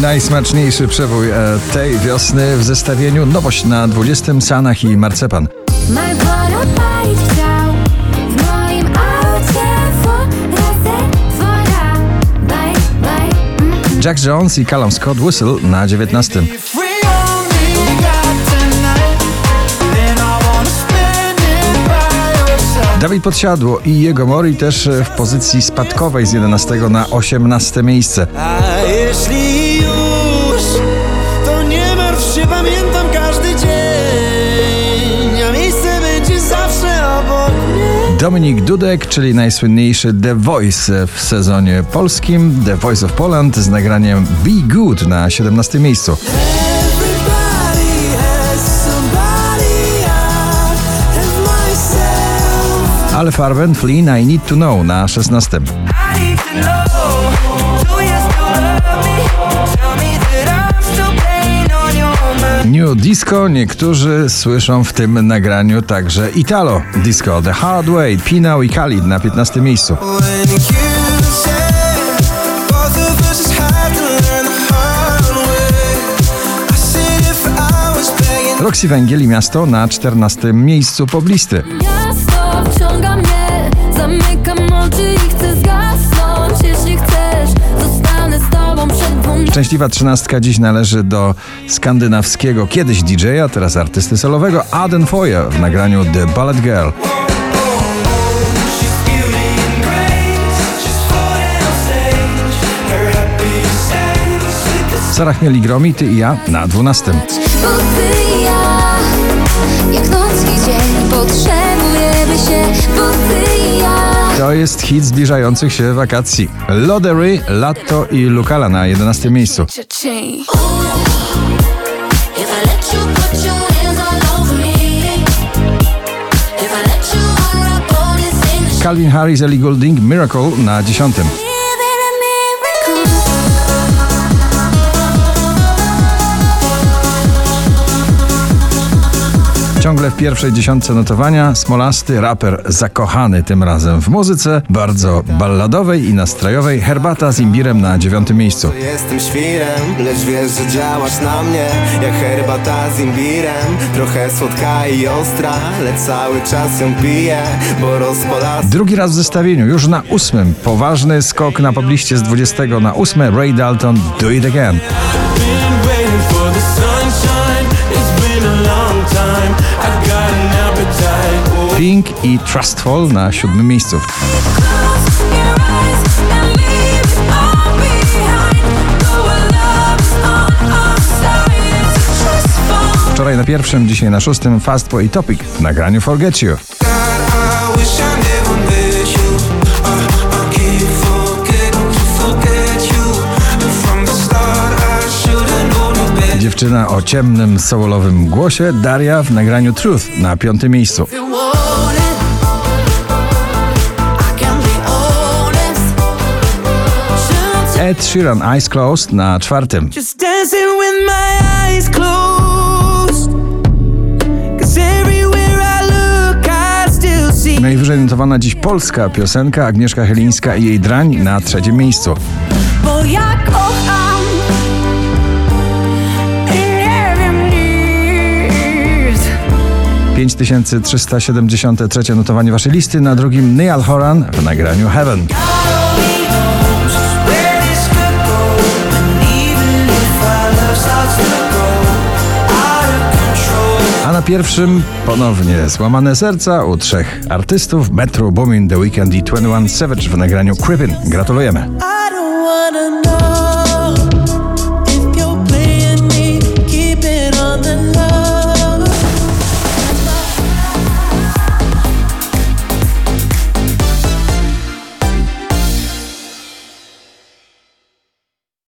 Najsmaczniejszy przebój e, tej wiosny w zestawieniu nowość na 20 Sanach i Marcepan. Jack Jones i Callum Scott Whistle na 19. If we only got tonight, then I wanna spend it by your side. Dawid Podsiadło i jego Mori też w pozycji spadkowej z 11 na 18 miejsce. A jeśli Dominik Dudek, czyli najsłynniejszy The Voice w sezonie polskim, The Voice of Poland z nagraniem Be Good na 17 miejscu. Ale Farben Flynn I Need to Know na 16. New Disco niektórzy słyszą w tym nagraniu także Italo Disco, The Hard Way, Pinał i Khalid na 15 miejscu. Roxy Węgiel i Miasto na 14 miejscu poblisty. Szczęśliwa trzynastka dziś należy do skandynawskiego kiedyś DJ-a, teraz artysty solowego Aden Foya w nagraniu The Ballet Girl. Sarah Chmieli Gromi, Ty i ja na 12. jest hit zbliżających się wakacji. Lodery, Latto i Lukala na 11 miejscu. Calvin Harris, Ellie Goulding, Miracle na 10. Ciągle w pierwszej dziesiątce notowania smolasty raper zakochany tym razem w muzyce, bardzo balladowej i nastrojowej, herbata z imbirem na dziewiątym miejscu. Jestem świrem, lecz wiesz, że działasz na mnie Jak herbata z imbirem Trochę słodka i ostra Lecz cały czas ją piję Bo rozpola Drugi raz w zestawieniu, już na ósmym. Poważny skok na pobliście z 20 na ósme. Ray Dalton, Do It Again. Our side It's a trust fall Wczoraj na pierwszym, dzisiaj na szóstym Fastboy i Topic w nagraniu Forget You. Dziewczyna o ciemnym, soulowym głosie, Daria w nagraniu Truth na piątym miejscu. Ed Sheeran, Eyes Closed na czwartym. Najwyżej notowana dziś polska piosenka Agnieszka Chylińska i jej drań na trzecim miejscu. Bo ja kocham 5373 notowanie waszej listy, na drugim Neil Horan w nagraniu Heaven. A na pierwszym ponownie złamane serca u trzech artystów Metro Boomin, The Weeknd i 21 Savage w nagraniu Cribbin. Gratulujemy.